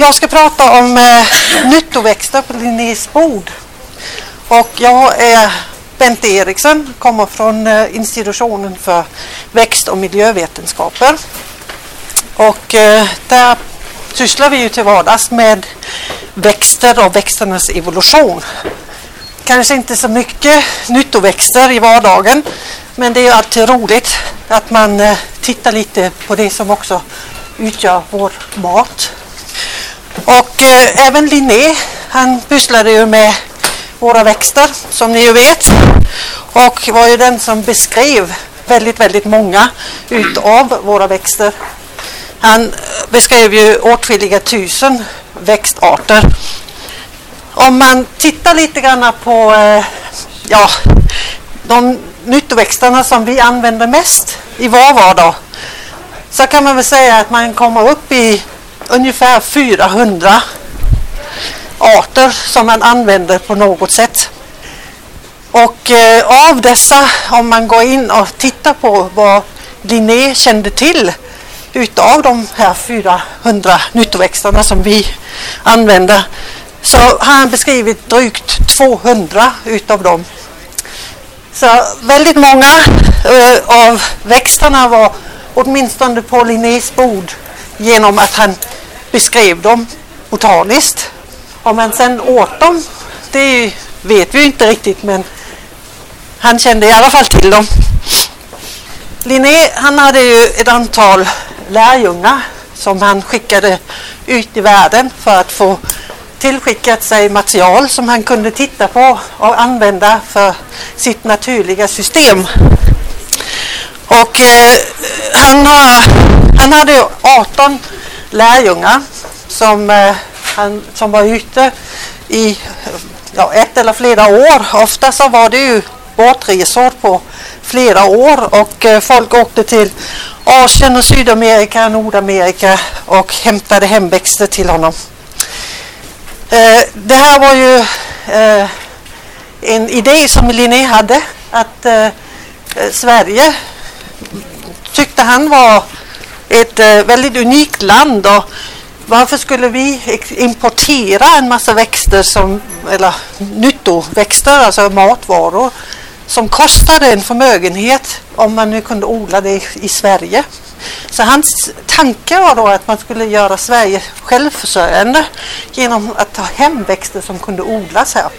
Jag ska prata om eh, nyttoväxter på Linnés bord. Och jag är Bent Eriksson, kommer från eh, institutionen för växt och miljövetenskaper. Och eh, där sysslar vi ju till vardags med växter och växternas evolution. Kanske inte så mycket nyttoväxter i vardagen men det är alltid roligt att man eh, tittar lite på det som också utgör vår mat. Och eh, även Linné, han pysslade ju med våra växter som ni ju vet och var ju den som beskrev väldigt, väldigt många utav våra växter. Han beskrev ju åtskilliga tusen växtarter. Om man tittar lite grann på eh, ja, de nyttoväxterna som vi använder mest i vår vardag så kan man väl säga att man kommer upp i ungefär 400 arter som man använder på något sätt. Och eh, av dessa, om man går in och tittar på vad Linné kände till utav de här 400 nyttoväxterna som vi använder så har han beskrivit drygt 200 utav dem. Så väldigt många eh, av växterna var åtminstone på Linnés bord genom att han beskrev dem botaniskt. Om han sen åt dem, det vet vi inte riktigt men han kände i alla fall till dem. Linné han hade ju ett antal lärjungar som han skickade ut i världen för att få tillskickat sig material som han kunde titta på och använda för sitt naturliga system. Och eh, han, har, han hade 18 lärjungar som, eh, han, som var ute i ja, ett eller flera år. Ofta så var det ju båtresor på flera år och eh, folk åkte till Asien och Sydamerika, Nordamerika och hämtade hemväxter till honom. Eh, det här var ju eh, en idé som Linné hade att eh, eh Sverige tyckte han var ett eh, väldigt unikt land och varför skulle vi importera en massa växter som, eller nyttoväxter, alltså matvaror som kostade en förmögenhet om man nu kunde odla det i Sverige. Så hans tanke var då att man skulle göra Sverige självförsörjande genom att ta hem växter som kunde odlas här.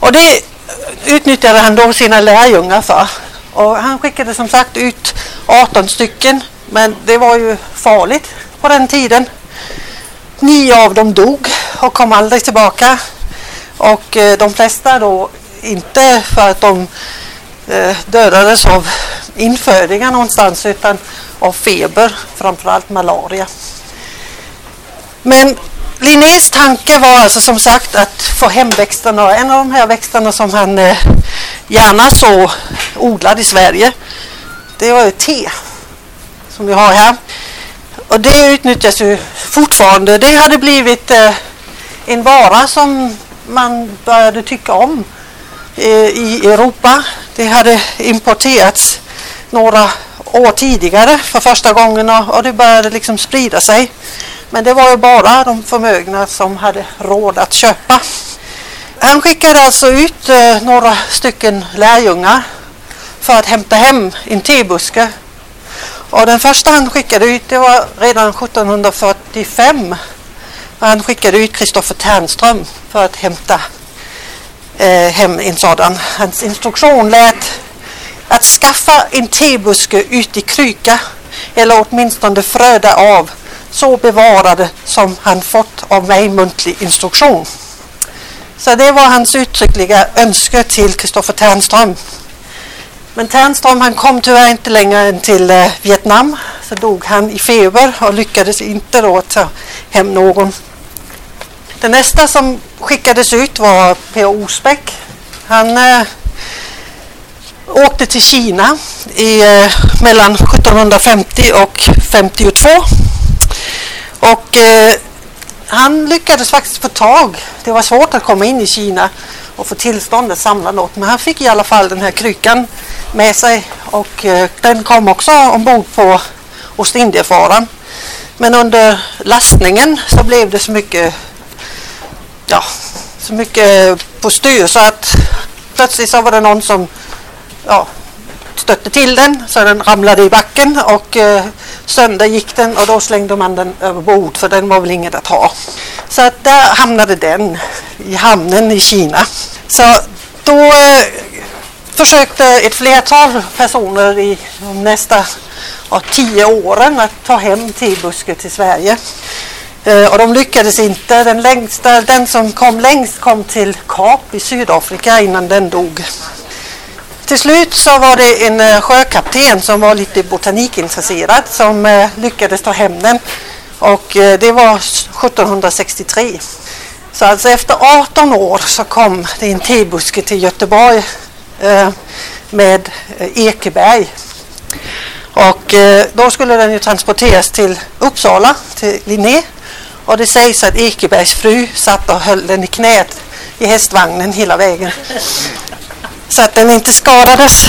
Och det utnyttjade han då sina lärjungar för. Och han skickade som sagt ut 18 stycken men det var ju farligt på den tiden. Nio av dem dog och kom aldrig tillbaka. Och eh, de flesta då inte för att de eh, dödades av infödingar någonstans utan av feber, framförallt malaria. Men Linnés tanke var alltså som sagt att få hem växterna. En av de här växterna som han eh, gärna så odlad i Sverige det var ju te som vi har här. Och det utnyttjas ju fortfarande. Det hade blivit eh, en vara som man började tycka om eh, i Europa. Det hade importerats några år tidigare för första gången och det började liksom sprida sig. Men det var ju bara de förmögna som hade råd att köpa. Han skickade alltså ut eh, några stycken lärjungar för att hämta hem en tebuske. Och den första han skickade ut det var redan 1745. Han skickade ut Kristoffer Ternström för att hämta eh, hem en sådan. Hans instruktion lät att skaffa en tebuske ut i kryka eller åtminstone fröda av så bevarade som han fått av mig muntlig instruktion. Så det var hans uttryckliga önske till Kristoffer Ternström. Men Ternström han kom tyvärr inte längre än till eh, Vietnam. Så dog han i feber och lyckades inte då ta hem någon. Den nästa som skickades ut var P.O. Osbeck. Han eh, åkte till Kina i, eh, mellan 1750 och 52. Och eh, han lyckades faktiskt få tag, det var svårt att komma in i Kina och få tillstånd att samla något, men han fick i alla fall den här kryckan med sig och eh, den kom också ombord på Ostindiefararen. Men under lastningen så blev det så mycket, ja, så mycket på styr så att plötsligt så var det någon som ja, stötte till den så den ramlade i backen och eh, sönder gick den och då slängde man den över bord för den var väl inget att ha. Så att där hamnade den i hamnen i Kina. Så då eh, försökte ett flertal personer i de nästa ja, tio åren att ta hem tebuske till Sverige. Eh, och de lyckades inte. Den, längsta, den som kom längst kom till Kap i Sydafrika innan den dog. Till slut så var det en eh, sjökapten som var lite botanikintresserad som eh, lyckades ta hem den. Och eh, det var 1763. Så alltså efter 18 år så kom det en tebuske till Göteborg med Ekeberg. Och då skulle den ju transporteras till Uppsala, till Linné. Och det sägs att Ekebergs fru satt och höll den i knät i hästvagnen hela vägen. Så att den inte skadades.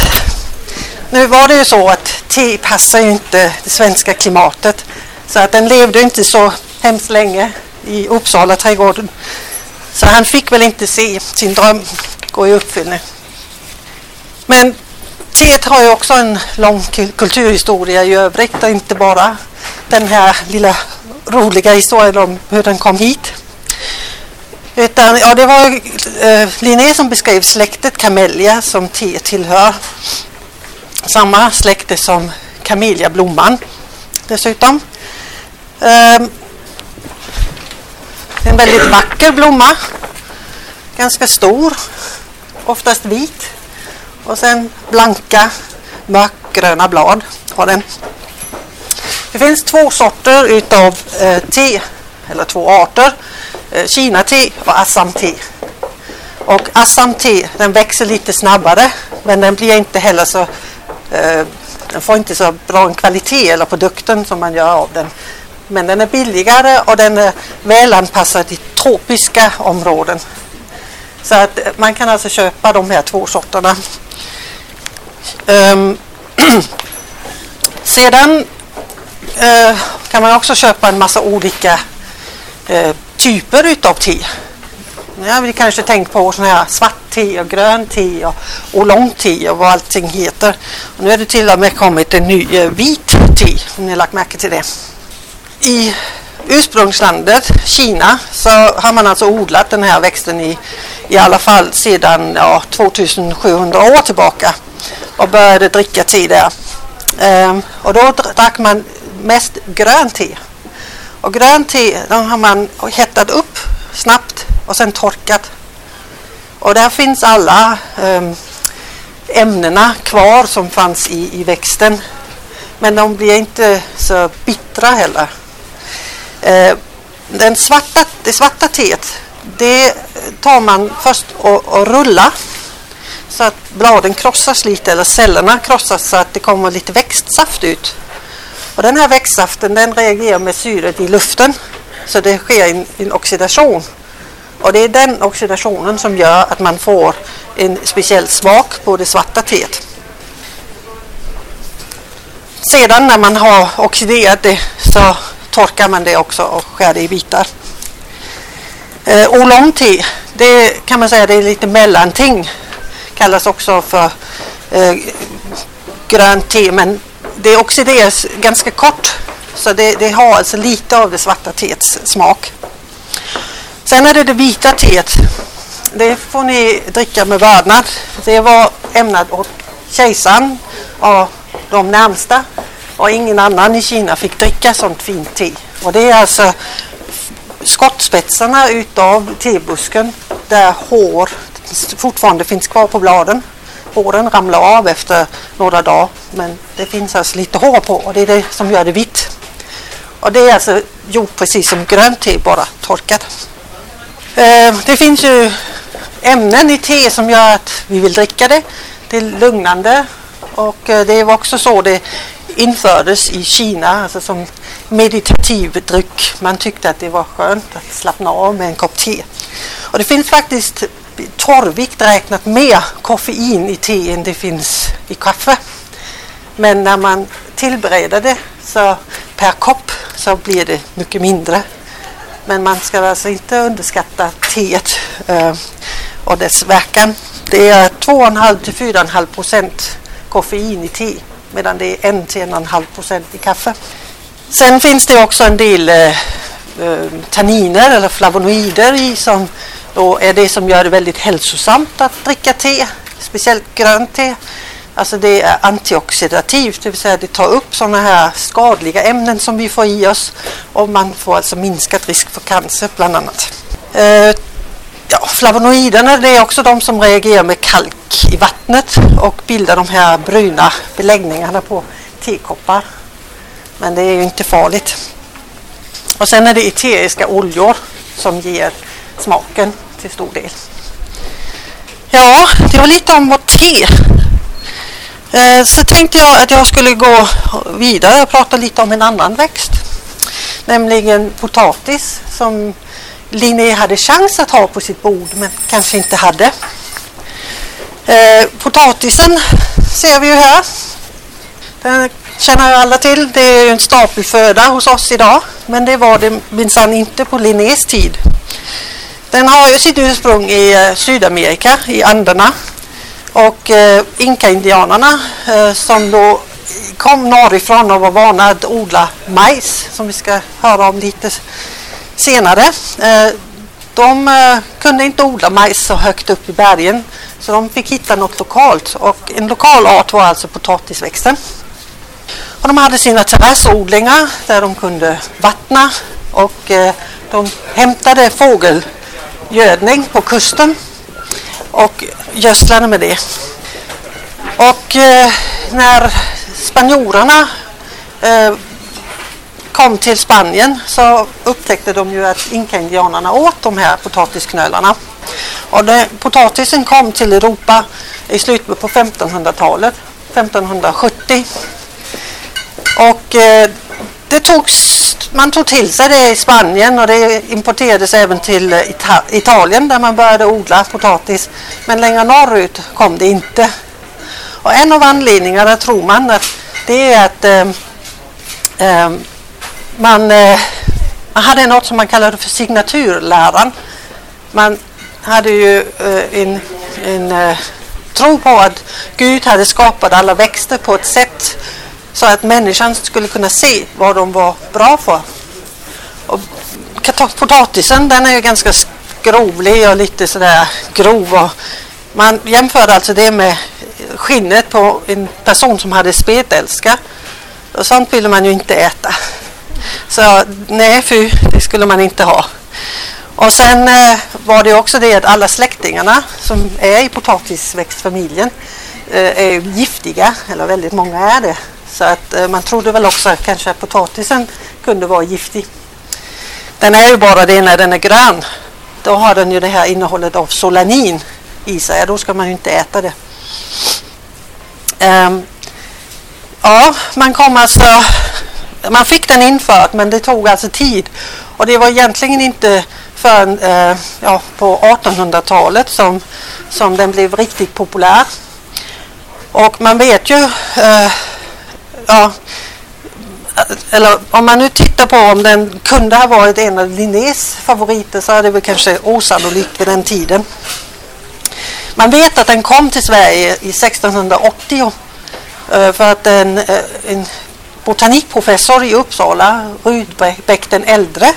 Nu var det ju så att te passar ju inte det svenska klimatet. Så att den levde inte så hemskt länge i Uppsala trädgården. Så han fick väl inte se sin dröm gå i uppfyllning. Men teet har ju också en lång kulturhistoria i övrigt och inte bara den här lilla roliga historien om hur den kom hit. Utan, ja, det var eh, Linné som beskrev släktet Camellia som te tillhör. Samma släkte som kameliablomman dessutom. Eh, en väldigt vacker blomma. Ganska stor. Oftast vit. Och sen blanka mörkgröna blad har den. Det finns två sorter utav eh, te, eller två arter. Eh, Kina-te och Assam-te. Och Assam-te den växer lite snabbare men den blir inte heller så eh, den får inte så bra en kvalitet eller produkten som man gör av den. Men den är billigare och den är välanpassad till tropiska områden. Så att eh, man kan alltså köpa de här två sorterna. Um, sedan uh, kan man också köpa en massa olika eh, typer utav te. Jag vi kanske tänkt på sådana här svart te och grönt te och oolong te och vad allting heter. Och nu är det till och med kommit en ny eh, vit te om ni har lagt märke till det. I ursprungslandet Kina så har man alltså odlat den här växten i, i alla fall sedan ja, 2700 år tillbaka och började dricka te där. Ehm, och då drack man mest grönt te. Och grönt te de har man hettat upp snabbt och sen torkat. Och där finns alla um, ämnena kvar som fanns i, i växten. Men de blir inte så bittra heller. Uh, den svarta, det svarta teet det tar man först och, och rullar så att bladen krossas lite eller cellerna krossas så att det kommer lite växtsaft ut. Och den här växtsaften den reagerar med syret i luften så det sker en, en oxidation. Och det är den oxidationen som gör att man får en speciell smak på det svarta teet. Sedan när man har oxiderat det så torkar man det också och skär det i bitar. Eh, oolong te, det kan man säga det är lite mellanting kallas också för eh, grönt te men det oxideras ganska kort så det, det, har alltså lite av det svarta teets smak. Sen är det det vita teet. Det får ni dricka med vördnad. Det var ämnat åt kejsaren och de närmsta och ingen annan i Kina fick dricka sånt fint te. Och det är alltså skottspetsarna utav tebusken där hår fortfarande finns kvar på bladen. Håren ramlar av efter några dagar men det finns alltså lite hår på och det är det som gör det vitt. Och det är alltså gjort precis som grönt te, bara torkat. Ehm, det finns ju ämnen i te som gör att vi vill dricka det. Det är lugnande och eh, det var också så det infördes i Kina alltså som meditativ dryck. Man tyckte att det var skönt att slappna av med en kopp te. Och det finns faktiskt torrvikt räknat mer koffein i te än det finns i kaffe. Men när man tillbereder det så per kopp så blir det mycket mindre. Men man ska alltså inte underskatta teet eh, och dess verkan. Det är 2,5 till 4,5 procent koffein i te medan det är 1 till 1,5 procent i kaffe. Sen finns det också en del eh, eh, tanniner eller flavonoider i som då är det som gör det väldigt hälsosamt att dricka te, speciellt grönt te. Alltså det är antioxidativt, det vill säga det tar upp sådana här skadliga ämnen som vi får i oss och man får alltså minskat risk för cancer bland annat. Eh, ja, flavonoiderna det är också de som reagerar med kalk i vattnet och bildar de här bruna beläggningarna på tekoppar. Men det är ju inte farligt. Och sen är det eteriska oljor som ger smaken till stor del. Ja, det var lite om vårt te. Eh, så tänkte jag att jag skulle gå vidare och prata lite om en annan växt. Nämligen potatis som Linné hade chans att ha på sitt bord men kanske inte hade. Eh, potatisen ser vi ju här. Den känner ju alla till. Det är en stapelföda hos oss idag. Men det var det minsann inte på Linnés tid. Den har ju sitt ursprung i eh, Sydamerika, i Anderna. Och eh, inka-indianerna eh, som då kom norrifrån och var vana att odla majs, som vi ska höra om lite senare. Eh, de eh, kunde inte odla majs så högt upp i bergen så de fick hitta något lokalt och en lokal art var alltså potatisväxten. Och de hade sina terrassodlingar där de kunde vattna och eh, de hämtade fågel gödning på kusten och gödslade med det. Och eh, när spanjorerna eh, kom till Spanien så upptäckte de ju att inka-indianerna åt de här potatisknölarna. Och det, potatisen kom till Europa i slutet på 1500-talet, 1570. Och eh, det togs, man tog till sig det i Spanien och det importerades även till eh, Ita Italien där man började odla potatis. Men längre norrut kom det inte. Och en av anledningarna tror man att det är att eh, eh, man, eh, man hade något som man kallade för signaturläran. Man hade ju eh, en, en eh, tro på att Gud hade skapat alla växter på ett sätt så att människan skulle kunna se vad de var bra för. Och potatisen den är ju ganska skrovlig och lite sådär grov. Och man jämförde alltså det med skinnet på en person som hade spetälska. Och sånt ville man ju inte äta. Så nej, fy, det skulle man inte ha. Och sen eh, var det också det att alla släktingarna som är i potatisväxtfamiljen eh, är giftiga, eller väldigt många är det. Så att eh, man trodde väl också kanske att potatisen kunde vara giftig. Den är ju bara det när den är grön. Då har den ju det här innehållet av solanin i sig. Då ska man ju inte äta det. Um, ja, man kom alltså man fick den införd men det tog alltså tid. Och det var egentligen inte förrän eh, ja, på 1800-talet som, som den blev riktigt populär. Och man vet ju, eh, ja, eller om man nu tittar på om den kunde ha varit en av Linnés favoriter så är det väl kanske osannolikt vid den tiden. Man vet att den kom till Sverige i 1680 eh, för att en, eh, en botanikprofessor i Uppsala, Rudbeck den äldre,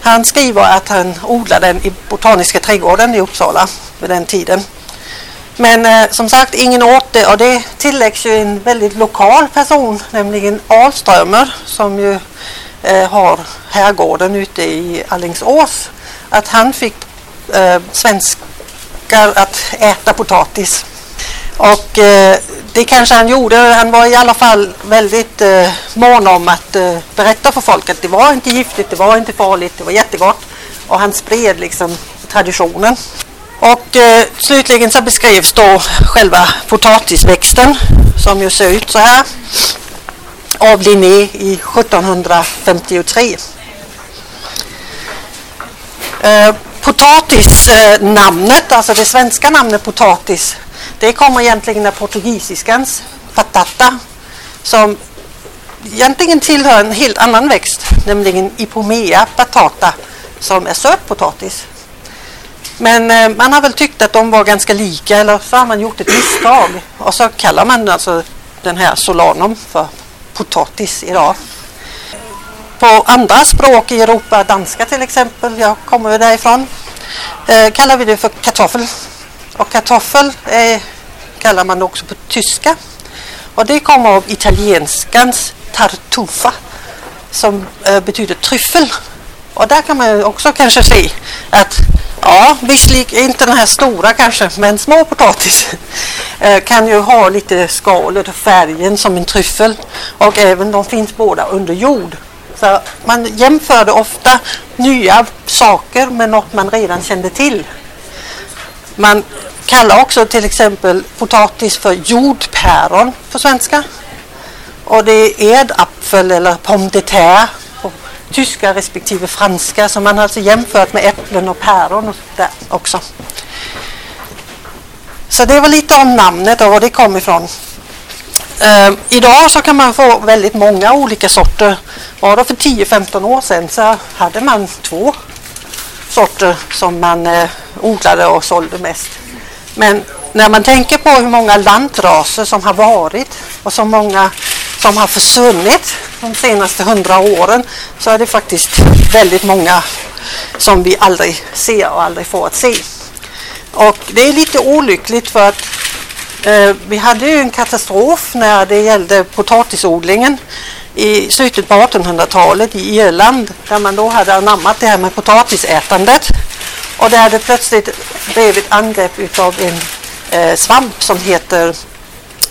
han skriver att han odlade den i Botaniska trädgården i Uppsala vid den tiden. Men eh, som sagt, ingen åt det och det tilläggs ju en väldigt lokal person, nämligen Alströmer som ju eh, har herrgården ute i Allingsås. Att han fick eh, svenskar att äta potatis. Och eh, det kanske han gjorde. Han var i alla fall väldigt eh, mån om att eh, berätta för folk att det var inte giftigt, det var inte farligt, det var jättegott. Och han spred liksom traditionen. Och eh, slutligen så beskrevs då själva potatisväxten som ju ser ut så här av Linné i 1753. Eh, potatisnamnet, alltså det svenska namnet potatis det kommer egentligen av portugisiskans patata som egentligen tillhör en helt annan växt. nämligen Ipomea patata. som är sötpotatis. Men eh, man har väl tyckt att de var ganska lika eller så har man gjort ett misstag och så kallar man alltså den här solanum för potatis idag. På andra språk i Europa, danska till exempel, jag kommer därifrån, eh, kallar vi det för kartoffel. Och kartoffel eh, kallar man också på tyska. Och det kommer av italienskans tartufa som eh, betyder tryffel. Och där kan man också kanske se att ja, visserligen inte den här stora kanske, men små potatis eh, kan ju ha lite skalet och färgen som en tryffel och även de finns båda under jord. Så man jämförde ofta nya saker med något man redan kände till. Man kallar också till exempel potatis för jordpäron på svenska. Och det är edapfel eller pomme de terre tyska respektive franska. Så man har alltså jämfört med äpplen och päron och där också. Så det var lite om namnet och var det kom ifrån. Uh, idag så kan man få väldigt många olika sorter. Bara för 10-15 år sedan så hade man två sorter som man eh, odlade och sålde mest. Men när man tänker på hur många lantraser som har varit och så många som har försvunnit de senaste hundra åren så är det faktiskt väldigt många som vi aldrig ser och aldrig får att se. Och det är lite olyckligt för att eh, vi hade ju en katastrof när det gällde potatisodlingen i slutet på 1800-talet i Irland där man då hade anammat det här med potatisätandet och det hade plötsligt blivit angrepp utav en eh, svamp som heter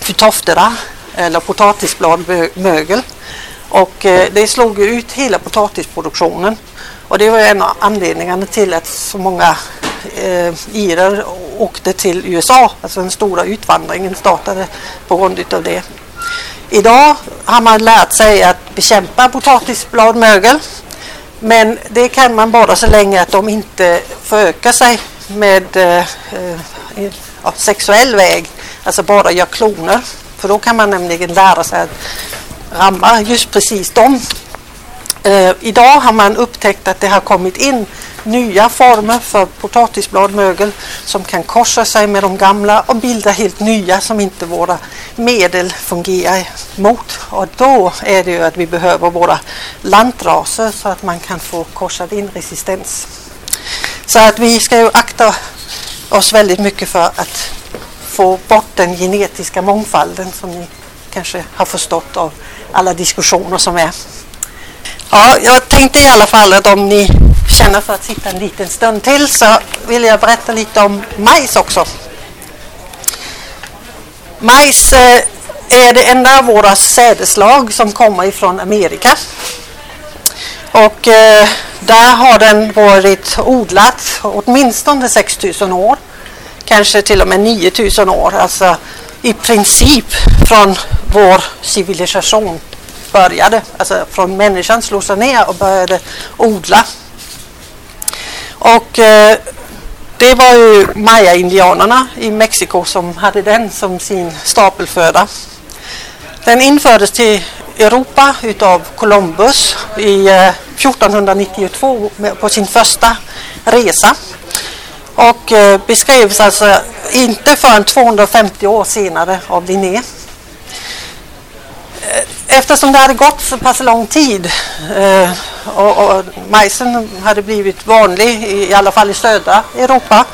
Phytophthora eller potatisbladmögel. Och eh, det slog ut hela potatisproduktionen. Och det var en av anledningarna till att så många eh, irer åkte till USA. Alltså den stora utvandringen startade på grund av det. Idag har man lärt sig att bekämpa potatisbladmögel. Men det kan man bara så länge att de inte förökar sig med eh, eh ja, sexuell väg. Alltså bara gör kloner. För då kan man nämligen lära sig att ramma just precis dem. Eh, idag har man upptäckt att det har kommit in nya former för potatisbladmögel som kan korsa sig med de gamla och bilda helt nya som inte våra medel fungerar mot. Och då är det ju att vi behöver våra lantraser så att man kan få korsad in resistens. Så att vi ska ju akta oss väldigt mycket för att få bort den genetiska mångfalden som ni kanske har förstått av alla diskussioner som är. Ja, jag tänkte i alla fall att om ni känner för att sitta en liten stund till så vill jag berätta lite om majs också. Majs eh, är det enda av våra sädeslag som kommer ifrån Amerika. Och eh, där har den varit odlat åtminstone 6000 år kanske till och med 9000 år. Alltså i princip från vår civilisation började. Alltså från människan slog sig ner och började odla. Och eh, det var ju maya-indianerna i Mexiko som hade den som sin stapelföda. Den infördes till Europa utav Columbus i eh, 1492 på sin första resa och eh, beskrevs alltså inte förrän 250 år senare av Linné. Eh, eftersom det hade gått så pass lång tid eh, och, majsen hade blivit vanlig, i alla fall i södra Europa,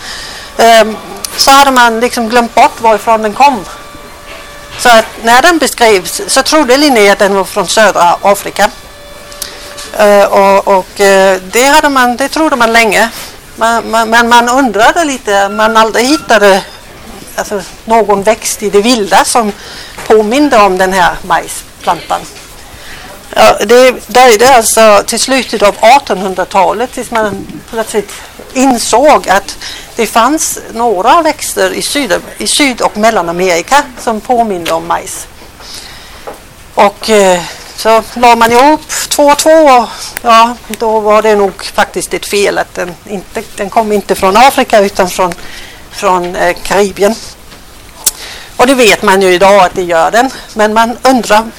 så hade man liksom glömt bort varifrån den kom. Så att när den beskrevs så trodde Linné att den var från södra Afrika. Och, och det, hade man, det trodde man länge. Men man, men man undrade lite, man aldrig hittade alltså, någon växt i det vilda som påminde om den här majsplantan. Ja, det dröjde alltså till slutet av 1800-talet tills man plötsligt insåg att det fanns några växter i Syd, i Syd och Mellanamerika som påminde om majs. Och eh, så la man ihop två och två. Ja, då var det nog faktiskt ett fel att den, inte, den kom inte från Afrika utan från, från eh, Karibien. Och det vet man ju idag att det gör den. Men man undrar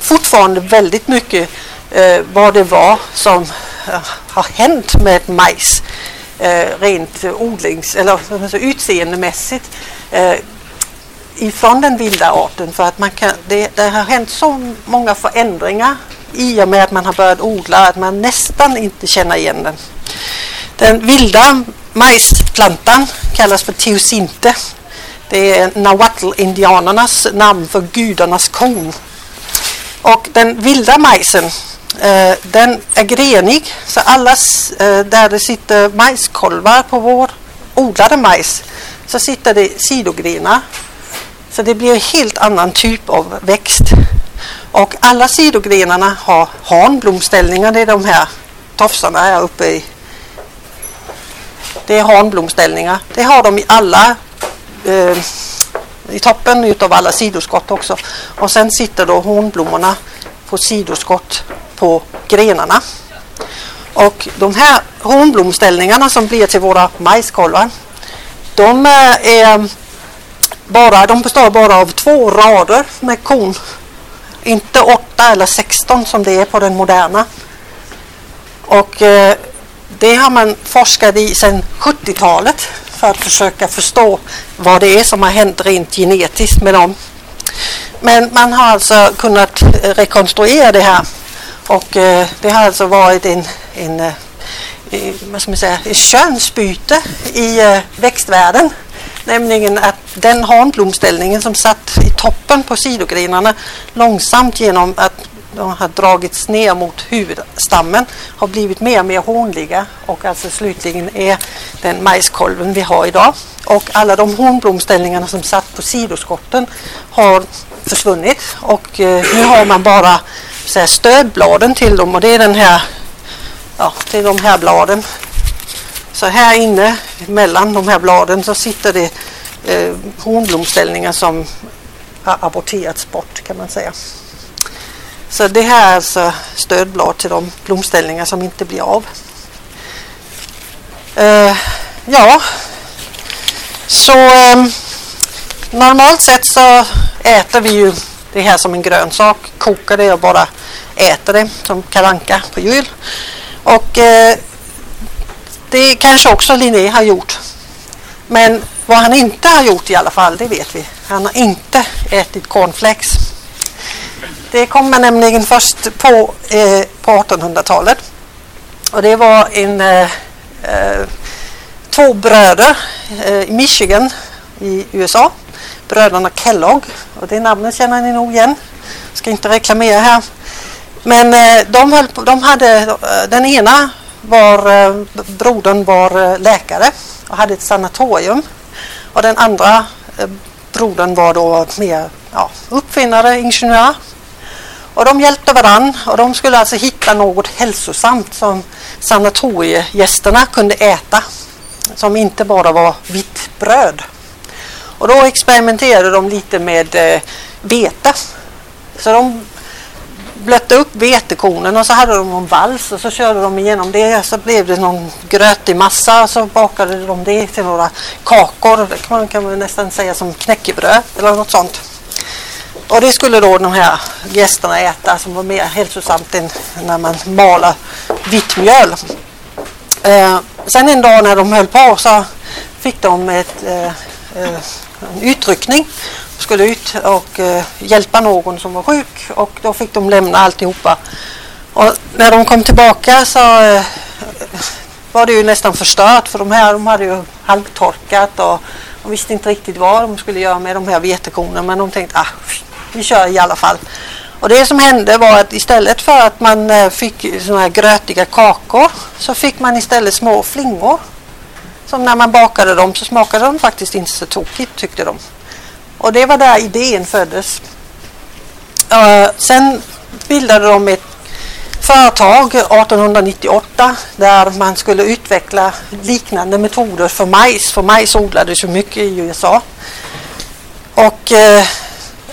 fortfarande väldigt mycket eh, vad det var som eh, har hänt med majs eh, rent odlings eller alltså, utseendemässigt eh, ifrån den vilda arten för att man kan, det, det har hänt så många förändringar i och med att man har börjat odla att man nästan inte känner igen den. Den vilda majsplantan kallas för teosinte. Det är nahuatl-indianernas namn för gudarnas korn. Och den vilda majsen eh, den är grenig så alla eh, där det sitter majskolvar på vår odlade majs så sitter det sidogrenar. Så det blir en helt annan typ av växt. Och alla sidogrenarna har hanblomställningar. Det är de här tofsarna här uppe i. Det är hanblomställningar. Det har de i alla eh, i toppen utav alla sidoskott också. Och sen sitter då hornblommorna på sidoskott på grenarna. Och de här hornblomställningarna som blir till våra majskolvar de eh, är bara, de består bara av två rader med korn inte 8 eller 16 som det är på den moderna. Och eh, det har man forskat i sedan 70-talet för att försöka förstå vad det är som har hänt rent genetiskt med dem. Men man har alltså kunnat rekonstruera det här och eh, det har alltså varit en, en, eh, en vad ska man säga, ett könsbyte i eh, växtvärlden Nämligen att den hanblomställningen som satt i toppen på sidogrenarna långsamt genom att de har dragits ner mot huvudstammen har blivit mer och mer hånliga och alltså slutligen är den majskolven vi har idag. Och alla de hornblomställningarna som satt på sidoskotten har försvunnit och eh, nu har man bara så här, stödbladen till dem och det är den här ja, det är de här bladen så här inne mellan de här bladen så sitter det eh, hornblomställningar som har aborterats bort kan man säga. Så det här är alltså stödblad till de blomställningar som inte blir av. Eh, ja, så eh, normalt sett så äter vi ju det här som en grönsak, kokar det och bara äter det som karanka på jul. Och eh, det kanske också Linné har gjort. Men vad han inte har gjort i alla fall, det vet vi. Han har inte ätit cornflakes. Det kommer nämligen först på, eh, på 1800-talet. Och det var en eh, eh, två bröder eh, i Michigan i USA. Bröderna Kellogg. Och det namnet känner ni nog igen. Jag ska inte reklamera här. Men eh, de, höll på, de hade, eh, den ena var, eh, brodern var eh, läkare och hade ett sanatorium. Och den andra eh, brodern var då mer ja, uppfinnare, ingenjör. Och de hjälpte varann och de skulle alltså hitta något hälsosamt som sanatoriegästerna kunde äta. Som inte bara var vitt bröd. Och då experimenterade de lite med vete. Så de blötte upp vetekornen och så hade de en vals och så körde de igenom det. Så blev det någon grötig massa och så bakade de det till några kakor. Det kan man, kan man nästan säga som knäckebröd eller något sånt. Och det skulle då de här gästerna äta som var mer hälsosamt än när man maler vitt mjöl. Eh, sen en dag när de höll på så fick de ett, eh, eh en utryckning skulle ut och eh, hjälpa någon som var sjuk och då fick de lämna alltihopa. Och när de kom tillbaka så eh, var det ju nästan förstört för de här de hade ju halvtorkat och de visste inte riktigt vad de skulle göra med de här vetekornen men de tänkte ah, vi kör i alla fall. Och det som hände var att istället för att man eh, fick såna här grötiga kakor så fick man istället små flingor. Som när man bakade dem så smakade de faktiskt inte så tokigt tyckte de. Och det var där idén föddes. Uh, sen bildade de ett företag 1898 där man skulle utveckla liknande metoder för majs. För majs odlades ju mycket i USA. Och eh,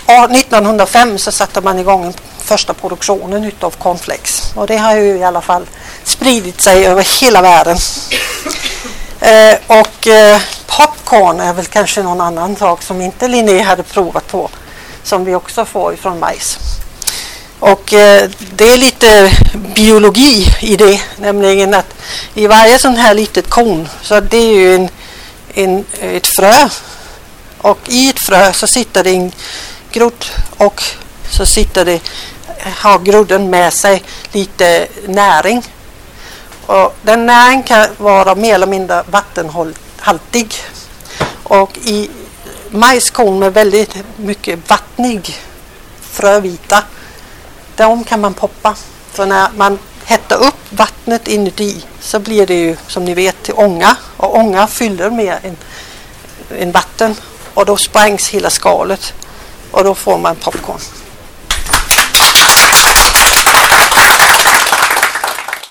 uh, 1905 så satte man igång första produktionen utav cornflakes. Och det har ju i alla fall spridit sig över hela världen. Eh, och eh, Popcorn är väl kanske någon annan sak som inte Linné hade provat på som vi också får ifrån majs. Och eh, det är lite biologi i det, nämligen att i varje sån här litet korn så det är ju en, en, ett frö och i ett frö så sitter det en grodd och så sitter det, har grodden med sig lite näring. Och den näringen kan vara mer eller mindre vattenhaltig. Och i majskorn med väldigt mycket vattnig frövita de kan man poppa. För när man hettar upp vattnet inuti så blir det ju som ni vet till ånga och ånga fyller mer än, än vatten och då sprängs hela skalet och då får man popcorn.